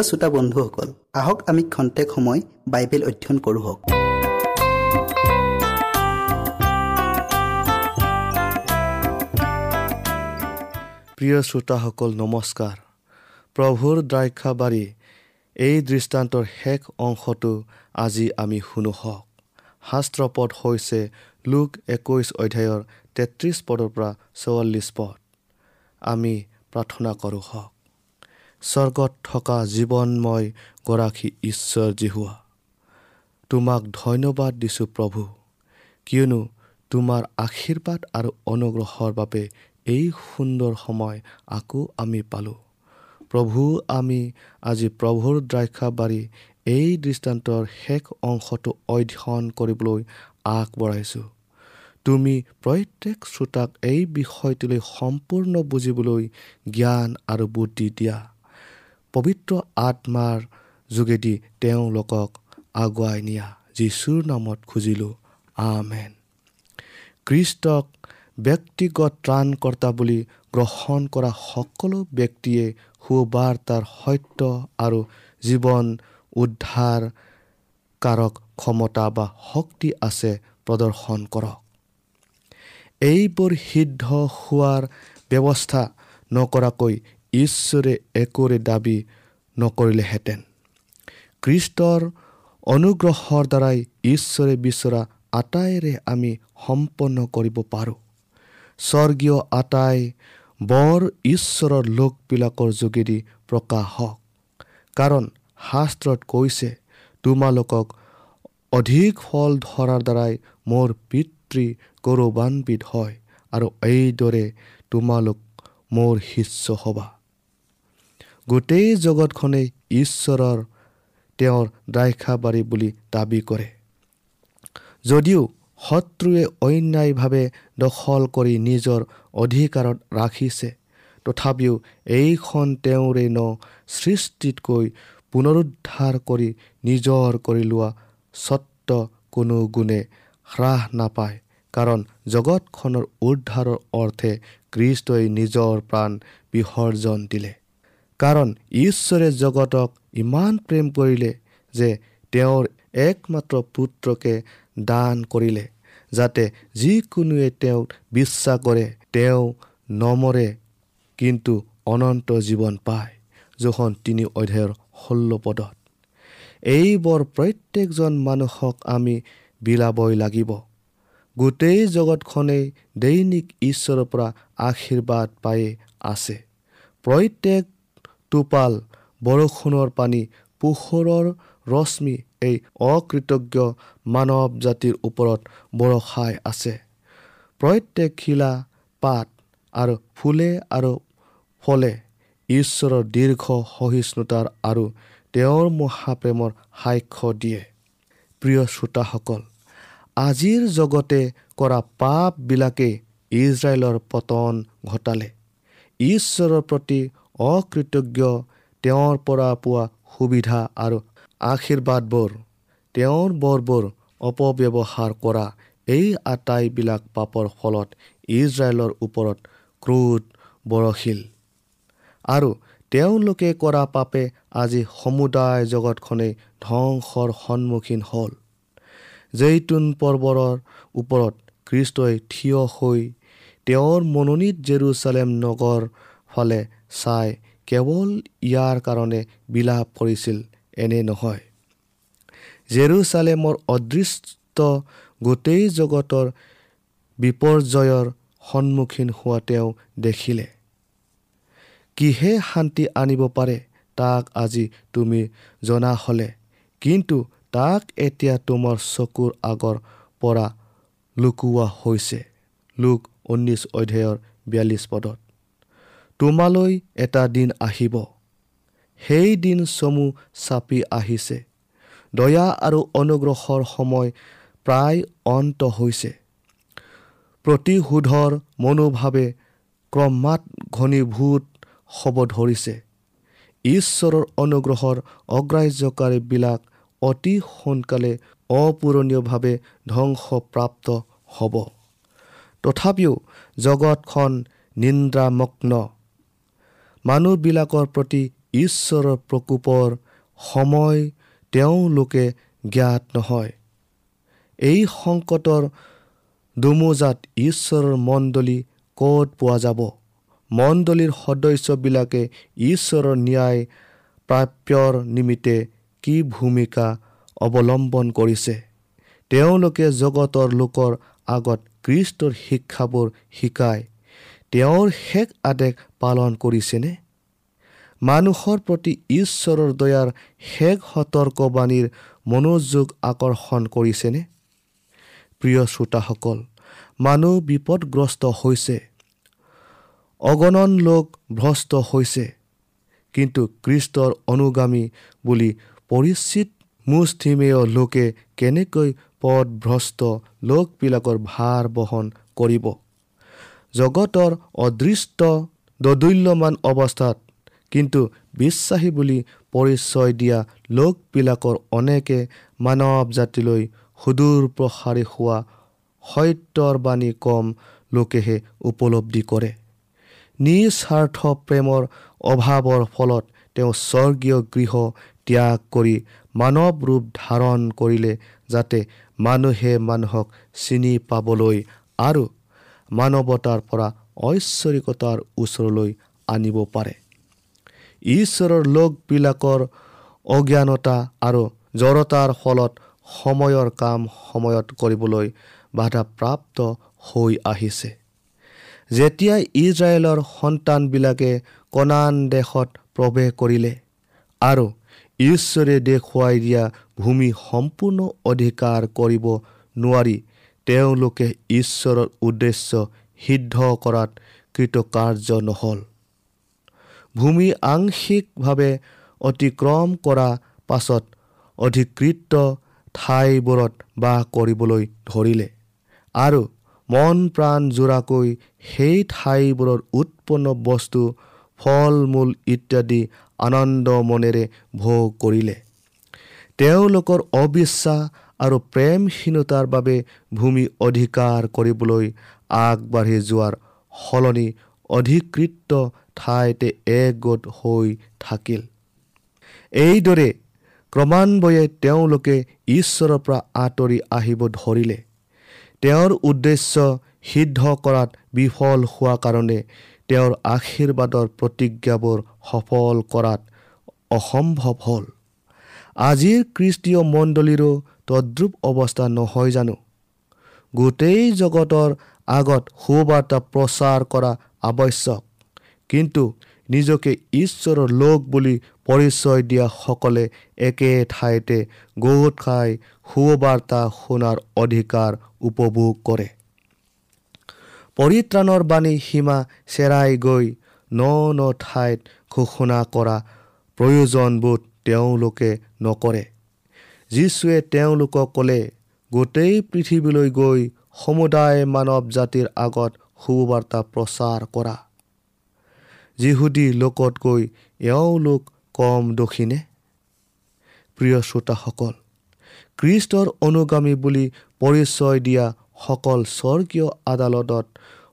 প্ৰিয় শ্ৰোতা বন্ধুসকল আহক আমি খন্তেক সময় বাইবেল অধ্যয়ন কৰোঁ হওক। প্ৰিয় শ্ৰোতাসকল নমস্কাৰ। প্ৰভুৰ দ্ৰাক্ষাবাৰী এই দৃষ্টান্তৰ শেষ অংশটো আজি আমি শুনো হওক। শাস্ত্ৰপদ হৈছে লোক একৈছ অধ্যায়ৰ তেত্ৰিছ পদৰ পৰা চৌৱাল্লিছ পদ। আমি প্ৰাৰ্থনা কৰোঁ হওক। স্বৰ্গত থকা জীৱনময় গৰাকী ঈশ্বৰ জিহুৱা। তোমাক ধন্যবাদ দিছোঁ প্ৰভু কিয়নো তোমাৰ আশীৰ্বাদ আৰু অনুগ্ৰহৰ বাবে এই সুন্দৰ সময় আকৌ আমি পালোঁ। প্ৰভু আমি আজি প্ৰভুৰ দ্ৰাক্ষাবাৰী এই দৃষ্টান্তৰ শেষ অংশটো অধ্যয়ন কৰিবলৈ আগবঢ়াইছোঁ। তুমি প্ৰত্যেক শ্ৰোতাক এই বিষয়টোলৈ সম্পূৰ্ণ বুজিবলৈ জ্ঞান আৰু বুদ্ধি দিয়া। পবিত্ৰ আত্মাৰ যোগেদি তেওঁলোকক আগুৱাই নিয়া। যীশুৰ নামত খুজিলোঁ আমেন। খ্ৰীষ্টক ব্যক্তিগত ত্ৰাণকৰ্তা বুলি গ্ৰহণ কৰা সকলো ব্যক্তিয়ে সুবাৰ্তাৰ সত্য আৰু জীৱন উদ্ধাৰ কাৰক ক্ষমতা বা শক্তি আছে প্ৰদৰ্শন কৰক। এইবোৰ সিদ্ধ হোৱাৰ ব্যৱস্থা নকৰাকৈ ঈশ্বৰে একোৰে দাবী নকৰিলেহেঁতেন। খ্ৰীষ্টৰ অনুগ্ৰহৰ দ্বাৰাই ঈশ্বৰে বিচৰা আটাইৰে আমি সম্পন্ন কৰিব পাৰোঁ। স্বৰ্গীয় আটাই বৰ ঈশ্বৰৰ লোকবিলাকৰ যোগেদি প্ৰকাশ হওক কাৰণ শাস্ত্ৰত কৈছে তোমালোকক অধিক ফল ধৰাৰ দ্বাৰাই মোৰ পিতৃ গৌৰৱান্বিত হয় আৰু এইদৰে তোমালোক মোৰ শিষ্য হ'বা। গোটেই জগতখনেই ঈশ্বৰৰ তেওঁৰ দ্ৰাক্ষাবাৰী বুলি দাবী কৰে। যদিও শত্ৰুৱে অন্যায়ভাৱে দখল কৰি নিজৰ অধিকাৰত ৰাখিছে তথাপিও এইখন তেওঁৰে ন সৃষ্টিতকৈ পুনৰুদ্ধাৰ কৰি নিজৰ কৰি লোৱা স্বত্ব কোনো গুণে হ্ৰাস নাপায় কাৰণ জগতখনৰ উদ্ধাৰৰ অৰ্থে কৃষ্টই নিজৰ প্ৰাণ বিসৰ্জন দিলে। কাৰণ ঈশ্বৰে জগতক ইমান প্ৰেম কৰিলে যে তেওঁৰ একমাত্ৰ পুত্ৰকে দান কৰিলে যাতে যিকোনোৱে তেওঁক বিশ্বাস কৰে তেওঁ নমৰে কিন্তু অনন্ত জীৱন পায়। যোখন তিনি অধ্যায়ৰ ষোল্ল পদত। এইবোৰ প্ৰত্যেকজন মানুহক আমি বিলাবই লাগিব। গোটেই জগতখনেই দৈনিক ঈশ্বৰৰ পৰা আশীৰ্বাদ পায়ে আছে। প্ৰত্যেক টোপাল বৰষুণৰ পানী পোহৰৰ ৰশ্মি এই অকৃতজ্ঞ মানৱ জাতিৰ ওপৰত বৰষাই আছে। প্ৰত্যেক শিলা পাত আৰু ফুলে আৰু ফলে ঈশ্বৰৰ দীৰ্ঘ সহিষ্ণুতাৰ আৰু তেওঁৰ মহাপ্ৰেমৰ সাক্ষ্য দিয়ে। প্ৰিয় শ্ৰোতাসকল আজিৰ জগতে কৰা পাপবিলাকেই ইজৰাইলৰ পতন ঘটালে। ঈশ্বৰৰ প্ৰতি অকৃতজ্ঞ তেওঁৰ পৰা পোৱা সুবিধা আৰু আশীৰ্বাদবোৰ তেওঁৰ বৰবোৰ অপব্যৱহাৰ কৰা এই আটাইবিলাক পাপৰ ফলত ইজৰাইলৰ ওপৰত ক্ৰোধ বৰশীল আৰু তেওঁলোকে কৰা পাপে আজি সমুদায় জগতখনেই ধ্বংসৰ সন্মুখীন হ'ল। জৈতুন পৰ্বৰৰ ওপৰত খ্ৰীষ্টই থিয় হৈ তেওঁৰ মনোনীত জেৰুচালেম নগৰ ফালে চাই কেৱল ইয়াৰ কাৰণে বিলাপ কৰিছিল এনে নহয়। জেৰুচালেমৰ অদৃষ্ট গোটেই জগতৰ বিপৰ্যয়ৰ সন্মুখীন হোৱা তেওঁ দেখিলে। কিহে শান্তি আনিব পাৰে তাক আজি তুমি জনা হ'লে কিন্তু তাক এতিয়া তোমাৰ চকুৰ আগৰ পৰা লুকুওৱা হৈছে। লোক ঊনৈছ অধ্যায়ৰ বিয়াল্লিছ পদত। তোমালৈ এটা দিন আহিব। সেই দিন চমু চাপি আহিছে। দয়া আৰু অনুগ্ৰহৰ সময় প্ৰায় অন্ত হৈছে। প্ৰতিশোধৰ মনোভাৱে ক্ৰমাৎ ঘনীভূত হ'ব ধৰিছে। ঈশ্বৰৰ অনুগ্ৰহৰ অগ্ৰাহ্যকাৰীবিলাক অতি সোনকালে অপূৰণীয়ভাৱে ধ্বংসপ্ৰাপ্ত হ'ব। তথাপিও জগতখন নিন্দ্ৰামগ্ন। মানুহবিলাকৰ প্ৰতি ঈশ্বৰৰ প্ৰকোপৰ সময় তেওঁলোকে জ্ঞাত নহয়। এই সংকটৰ দুমোজাত ঈশ্বৰৰ মণ্ডলী ক'ত পোৱা যাব? মণ্ডলীৰ সদস্যবিলাকে ঈশ্বৰৰ ন্যায় প্ৰাপ্যৰ নিমিত্তে কি ভূমিকা অৱলম্বন কৰিছে? তেওঁলোকে জগতৰ লোকৰ আগত কৃষ্টৰ শিক্ষাবোৰ শিকাই তেওঁৰ শেষ আদেশ পালন কৰিছেনে? মানুহৰ প্ৰতি ঈশ্বৰৰ দয়াৰ শেষ সতৰ্কবাণীৰ মনোযোগ আকৰ্ষণ কৰিছেনে? প্ৰিয় শ্ৰোতাসকল মানুহ বিপদগ্ৰস্ত হৈছে। অগণন লোক ভ্ৰষ্ট হৈছে। কিন্তু কৃষ্টৰ অনুগামী বুলি পৰিচিত মুষ্টিমেয় লোকে কেনেকৈ পদভ্ৰষ্ট লোকবিলাকৰ ভাৰ বহন কৰিব? জগতৰ অদৃষ্ট দদুল্যমান অৱস্থাত। কিন্তু বিশ্বাসী বুলি পৰিচয় দিয়া লোকবিলাকৰ অনেকে মানৱ জাতিলৈ সুদূৰ প্ৰসাৰী হোৱা সত্যৰ বাণী কম লোকেহে উপলব্ধি কৰে। নিস্বাৰ্থ প্ৰেমৰ অভাৱৰ ফলত তেওঁ স্বৰ্গীয় গৃহ ত্যাগ কৰি মানৱ ৰূপ ধাৰণ কৰিলে যাতে মানুহে মানুহক চিনি পাবলৈ আৰু মানৱতাৰ পৰা ঐশ্বৰিকতাৰ ওচৰলৈ আনিব পাৰে। ঈশ্বৰৰ লোকবিলাকৰ অজ্ঞানতা আৰু জড়তাৰ ফলত সময়ৰ কাম সময়ত কৰিবলৈ বাধাপ্ৰাপ্ত হৈ আহিছে। যেতিয়া ইজৰাইলৰ সন্তানবিলাকে কণান দেশত প্ৰৱেশ কৰিলে আৰু ঈশ্বৰে দেখুৱাই দিয়া ভূমি সম্পূৰ্ণ অধিকাৰ কৰিব নোৱাৰি তেওঁলোকে ঈশ্বৰৰ উদ্দেশ্য সিদ্ধ কৰাত কৃতকাৰ্য নহ'ল। ভূমি আংশিকভাৱে অতিক্ৰম কৰা পাছত অধিকৃত ঠাইবোৰত বাস কৰিবলৈ ধৰিলে আৰু মন প্ৰাণ জোৰাকৈ সেই ঠাইবোৰৰ উৎপন্ন বস্তু ফল মূল ইত্যাদি আনন্দ মনেৰে ভোগ কৰিলে। তেওঁলোকৰ অবিশ্বাস আৰু প্ৰেমহীনতাৰ বাবে ভূমি অধিকাৰ কৰিবলৈ আগবাঢ়ি যোৱাৰ সলনি অধিকৃত ঠাইতে একগোট হৈ থাকিল। এইদৰে ক্ৰমান্বয়ে তেওঁলোকে ঈশ্বৰৰ পৰা আঁতৰি আহিব ধৰিলে। তেওঁৰ উদ্দেশ্য সিদ্ধ কৰাত বিফল হোৱা কাৰণে তেওঁৰ আশীৰ্বাদৰ প্ৰতিজ্ঞাবোৰ সফল কৰাত অসম্ভৱ হ'ল। আজিৰ খ্ৰীষ্টীয় মণ্ডলীৰো তদ্ৰুপ অৱস্থা নহয় জানো? গোটেই জগতৰ আগত সুবাৰ্তা প্ৰচাৰ কৰা আৱশ্যক। কিন্তু নিজকে ঈশ্বৰৰ লোক বুলি পৰিচয় দিয়াসকলে একে ঠাইতে গোট খাই সুবাৰ্তা শুনাৰ অধিকাৰ উপভোগ কৰে। পৰিত্ৰাণৰ বাণী সীমা চেৰাই গৈ ন ন ঠাইত ঘোষণা কৰা প্ৰয়োজনবোধ তেওঁলোকে নকৰে। যীশুৱে তেওঁলোকক ক'লে গোটেই পৃথিৱীলৈ গৈ সমুদায় মানৱ জাতিৰ আগত সুবাৰ্তা প্ৰচাৰ কৰা। যিহুদী লোকতকৈ এওঁলোক কম দোষীনে? প্ৰিয় শ্ৰোতাসকল খ্ৰীষ্টৰ অনুগামী বুলি পৰিচয় দিয়া সকল স্বৰ্গীয় আদালতত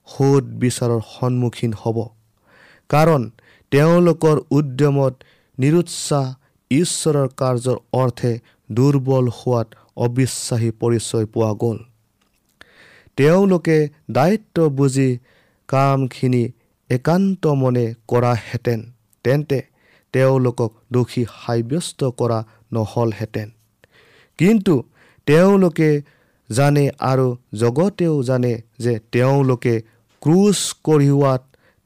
সোধ বিচাৰৰ সন্মুখীন হ'ব। কাৰণ তেওঁলোকৰ উদ্যমত নিৰুৎসাহ ঈশ্বৰৰ কাৰ্যৰ অৰ্থে দুৰ্বল হোৱাত অবিশ্বাসী পৰিচয় পোৱা গ'ল। তেওঁলোকে দায়িত্ব বুজি কামখিনি একান্ত মনে কৰাহেঁতেন তেন্তে তেওঁলোকক দোষী সাব্যস্ত কৰা নহ'লহেঁতেন। কিন্তু তেওঁলোকে জানে আৰু জগতেও জানে যে তেওঁলোকে ক্ৰুচ কঢ়িওৱাত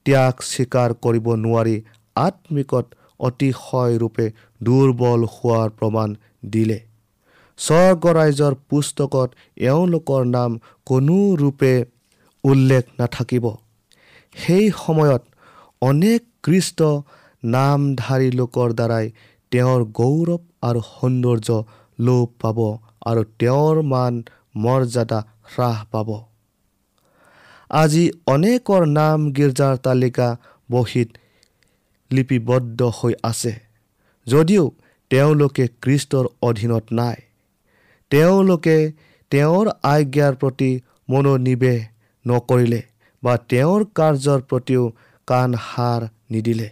ত্যাগ স্বীকাৰ কৰিব নোৱাৰি আত্মিকত অতিশয়ৰূপে দুৰ্বল হোৱাৰ প্ৰমাণ দিলে। স্বৰ্গৰাইজৰ পুস্তকত এওঁলোকৰ নাম কোনো ৰূপে উল্লেখ নাথাকিব। সেই সময়ত অনেক কৃষ্ট নামধাৰী লোকৰ দ্বাৰাই তেওঁৰ গৌৰৱ আৰু সৌন্দৰ্য লোপ পাব আৰু তেওঁৰ মান মৰ্যাদা হ্ৰাস পাব। আজি অনেকৰ নাম গীৰ্জাৰ তালিকা বহীত লিপিবদ্ধ হৈ আছে। যদিও তেওঁলোকে কৃষ্টৰ অধীনত নাই তেওঁলোকে তেওঁৰ আজ্ঞাৰ প্ৰতি মনোনিৱেশ নকৰিলে বা তেওঁৰ কাৰ্যৰ প্ৰতিও কাণ সাৰ নিদিলে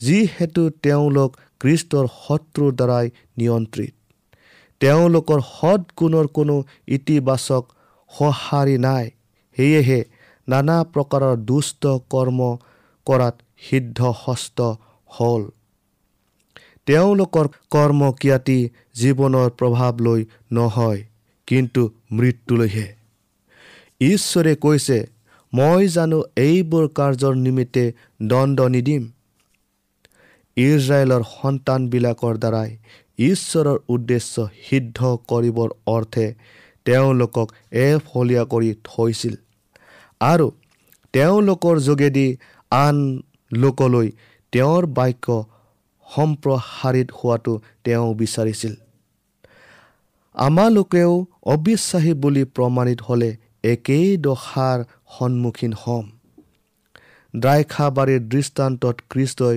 যিহেতু তেওঁলোক কৃষ্টৰ শত্ৰুৰ দ্বাৰাই নিয়ন্ত্ৰিত। তেওঁলোকৰ সৎগুণৰ কোনো ইতিবাচক সঁহাৰি নাই সেয়েহে নানা প্ৰকাৰৰ দুষ্ট কৰ্ম কৰাত সিদ্ধ হস্ত হ'ল। তেওঁলোকৰ কৰ্মক্ৰিয়াতি জীৱনৰ প্ৰভাৱ লৈ নহয় কিন্তু মৃত্যুলৈহে। ঈশ্বৰে কৈছে মই জানো এইবোৰ কাৰ্যৰ নিমিত্তে দণ্ড নিদিম। ইজৰাইলৰ সন্তানবিলাকৰ দ্বাৰাই ঈশ্বৰৰ উদ্দেশ্য সিদ্ধ কৰিবৰ অৰ্থে তেওঁলোকক এফলীয়া কৰি থৈছিল আৰু তেওঁলোকৰ যোগেদি আন লোকলৈ তেওঁৰ বাক্য সম্প্ৰসাৰিত হোৱাটো তেওঁ বিচাৰিছিল। আমালোকেও অবিশ্বাসী বুলি প্ৰমাণিত হ'লে একেই দশাৰ সন্মুখীন হ'ম। দ্ৰাইখাবাৰীৰ দৃষ্টান্তত খ্ৰীষ্টই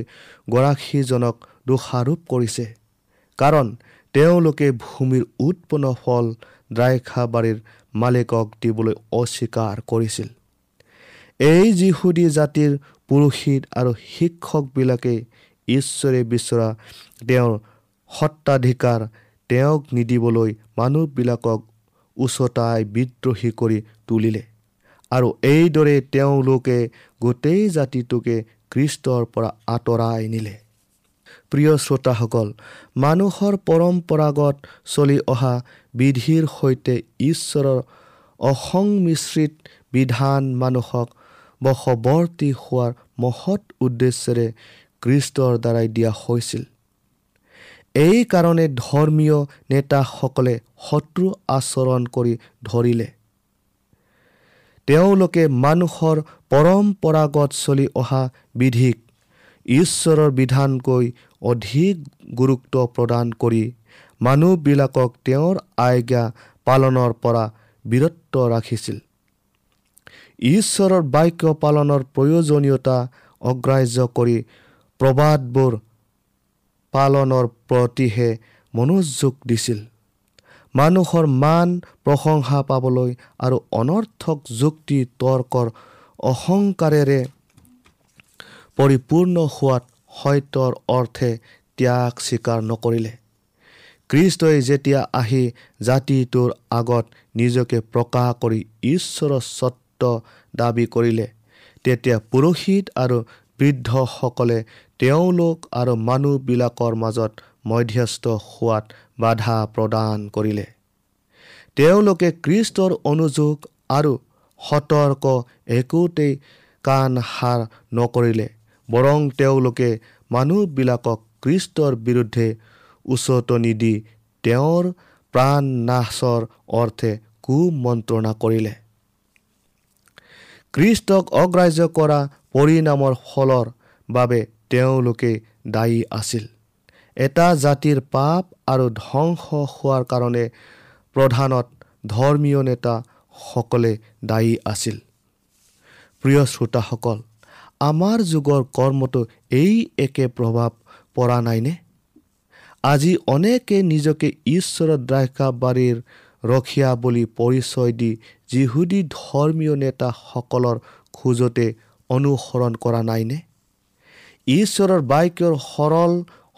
গৰাকীজনক দোষাৰোপ কৰিছে কাৰণ তেওঁলোকে ভূমিৰ উৎপন্ন ফল দ্ৰাইখাবাৰীৰ মালিকক দিবলৈ অস্বীকাৰ কৰিছিল। এই যিহুদী জাতিৰ পুৰোহিত আৰু শিক্ষকবিলাকে ঈশ্বৰে বিচৰা তেওঁৰ সত্বাধিকাৰ তেওঁক নিদিবলৈ মানুহবিলাকক উচতাই বিদ্ৰোহী কৰি তুলিলে। আৰু এইদৰে তেওঁলোকে গোটেই জাতিটোকে খ্ৰীষ্টৰ পৰা আঁতৰাই নিলে। প্ৰিয় শ্ৰোতাসকল মানুহৰ পৰম্পৰাগত চলি অহা বিধিৰ সৈতে ঈশ্বৰৰ অসংমিশ্ৰিত বিধান মানুহক বশৱৰ্তী হোৱাৰ মহৎ উদ্দেশ্যেৰে খ্ৰীষ্টৰ দ্বাৰাই দিয়া হৈছিল। এইকাৰণে ধৰ্মীয় নেতাসকলে শত্ৰু আচৰণ কৰি ধৰিলে। তেওঁলোকে মানুহৰ পৰম্পৰাগত চলি অহা বিধিক ঈশ্বৰৰ বিধানকৈ অধিক গুৰুত্ব প্ৰদান কৰি মানুহবিলাকক তেওঁৰ আজ্ঞা পালনৰ পৰা বিৰত ৰাখিছিল। ঈশ্বৰৰ বাক্য পালনৰ প্ৰয়োজনীয়তা অগ্ৰাহ্য কৰি প্ৰবাদবোৰ পালনৰ প্ৰতিহে মনোযোগ দিছিল। মানুহৰ মান প্ৰশংসা পাবলৈ আৰু অনৰ্থক যুক্তি তৰ্কৰ অহংকাৰেৰে পৰিপূৰ্ণ হোৱাত সত্যৰ অৰ্থে ত্যাগ স্বীকাৰ নকৰিলে। খ্ৰীষ্টই যেতিয়া আহি জাতিটোৰ আগত নিজকে প্ৰকাশ কৰি ঈশ্বৰৰ স্বত্ব দাবী কৰিলে তেতিয়া পুৰোহিত আৰু বৃদ্ধসকলে তেওঁলোক আৰু মানুহবিলাকৰ মাজত মধ্যস্থ হোৱাত বাধা প্ৰদান কৰিলে। তেওঁলোকে খ্ৰীষ্টৰ অনুযোগ আৰু সতৰ্ক একোতেই কাণ সাৰ নকৰিলে বৰং তেওঁলোকে মানুহবিলাকক খ্ৰীষ্টৰ বিৰুদ্ধে উচতনি দি তেওঁৰ প্ৰাণ নাশৰ অৰ্থে কুমন্ত্ৰণা কৰিলে। খ্ৰীষ্টক অগ্ৰাহ্য কৰা পৰিণামৰ ফলৰ বাবে তেওঁলোকে দায়ী আছিল। এটা জাতিৰ পাপ আৰু ধ্বংস হোৱাৰ কাৰণে প্ৰধানত ধৰ্মীয় নেতাসকলে দায়ী আছিল। প্ৰিয় শ্ৰোতাসকল আমাৰ যুগৰ কৰ্মটো এই একে প্ৰভাৱ পৰা নাইনে? আজি অনেকে নিজকে ঈশ্বৰৰ দ্ৰাক্ষাবাৰীৰ ৰখীয়া বুলি পৰিচয় দি যিহুদী ধৰ্মীয় নেতাসকলৰ খোজতে অনুসৰণ কৰা নাইনে? ঈশ্বৰৰ বাক্যৰ সৰল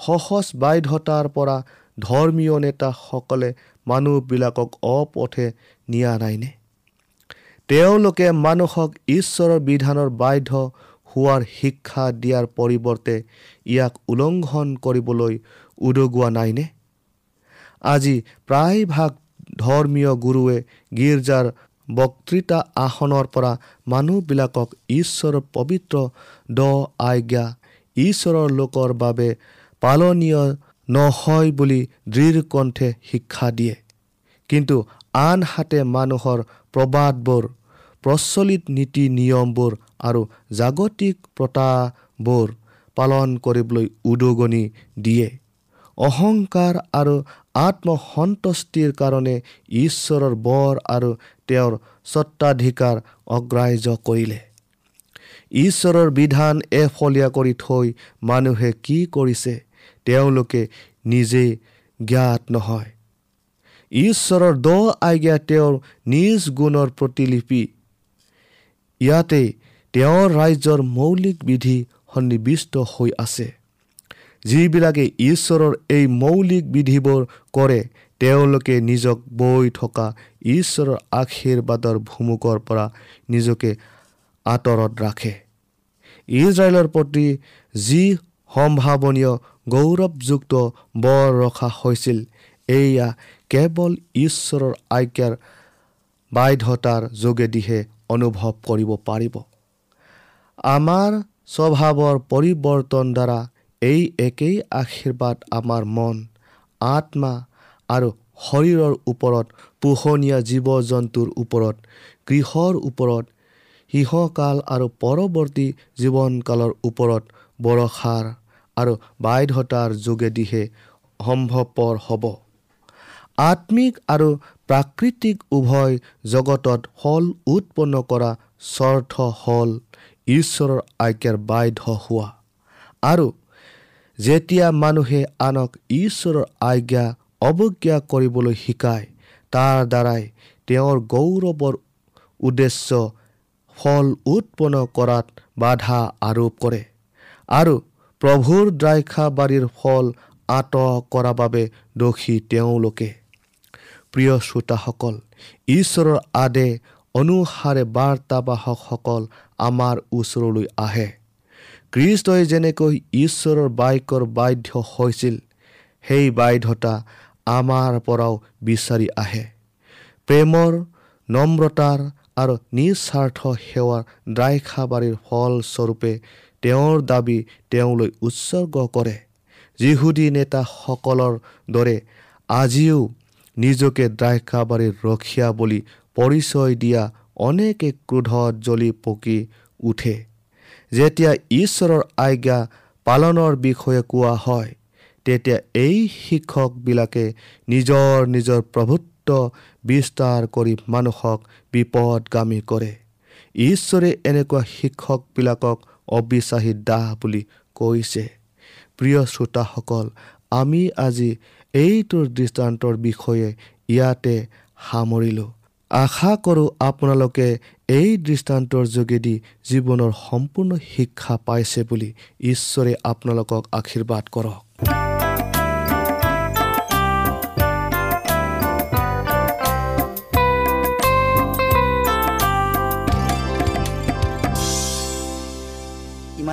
সহজ বাধ্যতাৰ পৰা ধৰ্মীয় নেতাসকলে মানুহবিলাকক অপথে নিয়া নাইনে? তেওঁলোকে মানুহক ঈশ্বৰৰ বিধানৰ বাধ্য হোৱাৰ শিক্ষা দিয়াৰ পৰিৱৰ্তে ইয়াক উলংঘন কৰিবলৈ উদগোৱা নাইনে? আজি প্ৰায়ভাগ ধৰ্মীয় গুৰুৱে গীৰ্জাৰ বক্তৃতা আসনৰ পৰা মানুহবিলাকক ঈশ্বৰৰ পবিত্ৰ দ আজ্ঞা ঈশ্বৰৰ লোকৰ বাবে পালনীয় নহয় বুলি দৃঢ় কণ্ঠে শিক্ষা দিয়ে। কিন্তু আনহাতে মানুহৰ প্ৰবাদবোৰ প্ৰচলিত নীতি নিয়মবোৰ আৰু জাগতিক প্ৰথাবোৰ পালন কৰিবলৈ উদগনি দিয়ে। অহংকাৰ আৰু আত্মসন্তুষ্টিৰ কাৰণে ঈশ্বৰৰ বৰ আৰু তেওঁৰ স্বত্বাধিকাৰ অগ্ৰাহ্য কৰিলে। ঈশ্বৰৰ বিধান এফলীয়া কৰি থৈ মানুহে কি কৰিছে তেওঁলোকে নিজেই জ্ঞাত নহয়। ঈশ্বৰৰ দ আজ্ঞা তেওঁৰ নিজ গুণৰ প্ৰতিলিপি। ইয়াতে তেওঁৰ ৰাজ্যৰ মৌলিক বিধি সন্নিৱিষ্ট হৈ আছে। যিবিলাকে ঈশ্বৰৰ এই মৌলিক বিধিবোৰ কৰে তেওঁলোকে নিজক বৈ থকা ঈশ্বৰৰ আশীৰ্বাদৰ ভুমুকৰ পৰা নিজকে আঁতৰত ৰাখে। ইজৰাইলৰ প্ৰতি যি সম্ভাৱনীয় গৌৰৱযুক্ত বৰ ৰখা হৈছিল এয়া কেৱল ঈশ্বৰৰ আজ্ঞাৰ বাধ্যতাৰ যোগেদিহে অনুভৱ কৰিব পাৰিব। আমাৰ স্বভাৱৰ পৰিৱৰ্তন দ্বাৰা এই একেই আশীৰ্বাদ আমাৰ মন আত্মা আৰু শৰীৰৰ ওপৰত পোহনীয়া জীৱ জন্তুৰ ওপৰত গৃহৰ ওপৰত সিংহকাল আৰু পৰৱৰ্তী জীৱনকালৰ ওপৰত বৰষাৰ আৰু বাধ্যতাৰ যোগেদিহে সম্ভৱপৰ হ'ব। আত্মিক আৰু প্ৰাকৃতিক উভয় জগতত ফল উৎপন্ন কৰা স্বাৰ্থ হ'ল ঈশ্বৰৰ আজ্ঞাৰ বাধ্য হোৱা। আৰু যেতিয়া মানুহে আনক ঈশ্বৰৰ আজ্ঞা অৱজ্ঞা কৰিবলৈ শিকায়। তাৰ দ্বাৰাই তেওঁৰ গৌৰৱৰ উদ্দেশ্য ফল উৎপন্ন কৰাত বাধা আৰোপ কৰে আৰু প্ৰভুৰ দ্ৰাক্ষাবাৰীৰ ফল আঁতৰ কৰাৰ বাবে দোষী তেওঁলোকে। প্ৰিয় শ্ৰোতাসকল ঈশ্বৰৰ আদে অনুসাৰে বাৰ্তাবাহকসকল আমাৰ ওচৰলৈ আহে। কৃষ্টই যেনেকৈ ঈশ্বৰৰ বাক্যৰ বাধ্য হৈছিল সেই বাধ্যতা আমাৰ পৰাও বিচাৰি আহে। প্ৰেমৰ নম্ৰতাৰ আৰু নিস্বাৰ্থ সেৱাৰ দ্ৰাক্ষাবাৰীৰ ফলস্বৰূপে তেওঁৰ দাবী তেওঁলৈ উৎসৰ্গ কৰে। যিহুদী নেতাসকলৰ দৰে আজিও নিজকে দ্ৰাক্ষাবাৰীৰ ৰখীয়া বুলি পৰিচয় দিয়া অনেকে ক্ৰোধত জ্বলি পকি উঠে। যেতিয়া ঈশ্বৰৰ আজ্ঞা পালনৰ বিষয়ে কোৱা হয় তেতিয়া এই শিক্ষকবিলাকে নিজৰ নিজৰ প্ৰভুত্ব বিস্তাৰ কৰি মানুহক বিপদগামী কৰে। ঈশ্বৰে এনেকুৱা শিক্ষকবিলাকক অবিশ্বাসী দাহ বুলি কৈছে। প্ৰিয় শ্ৰোতাসকল আমি আজি এইটোৰ দৃষ্টান্তৰ বিষয়ে ইয়াতে সামৰিলোঁ। আশা কৰোঁ আপোনালোকে এই দৃষ্টান্তৰ যোগেদি জীৱনৰ সম্পূৰ্ণ শিক্ষা পাইছে বুলি ঈশ্বৰে আপোনালোকক আশীৰ্বাদ কৰক।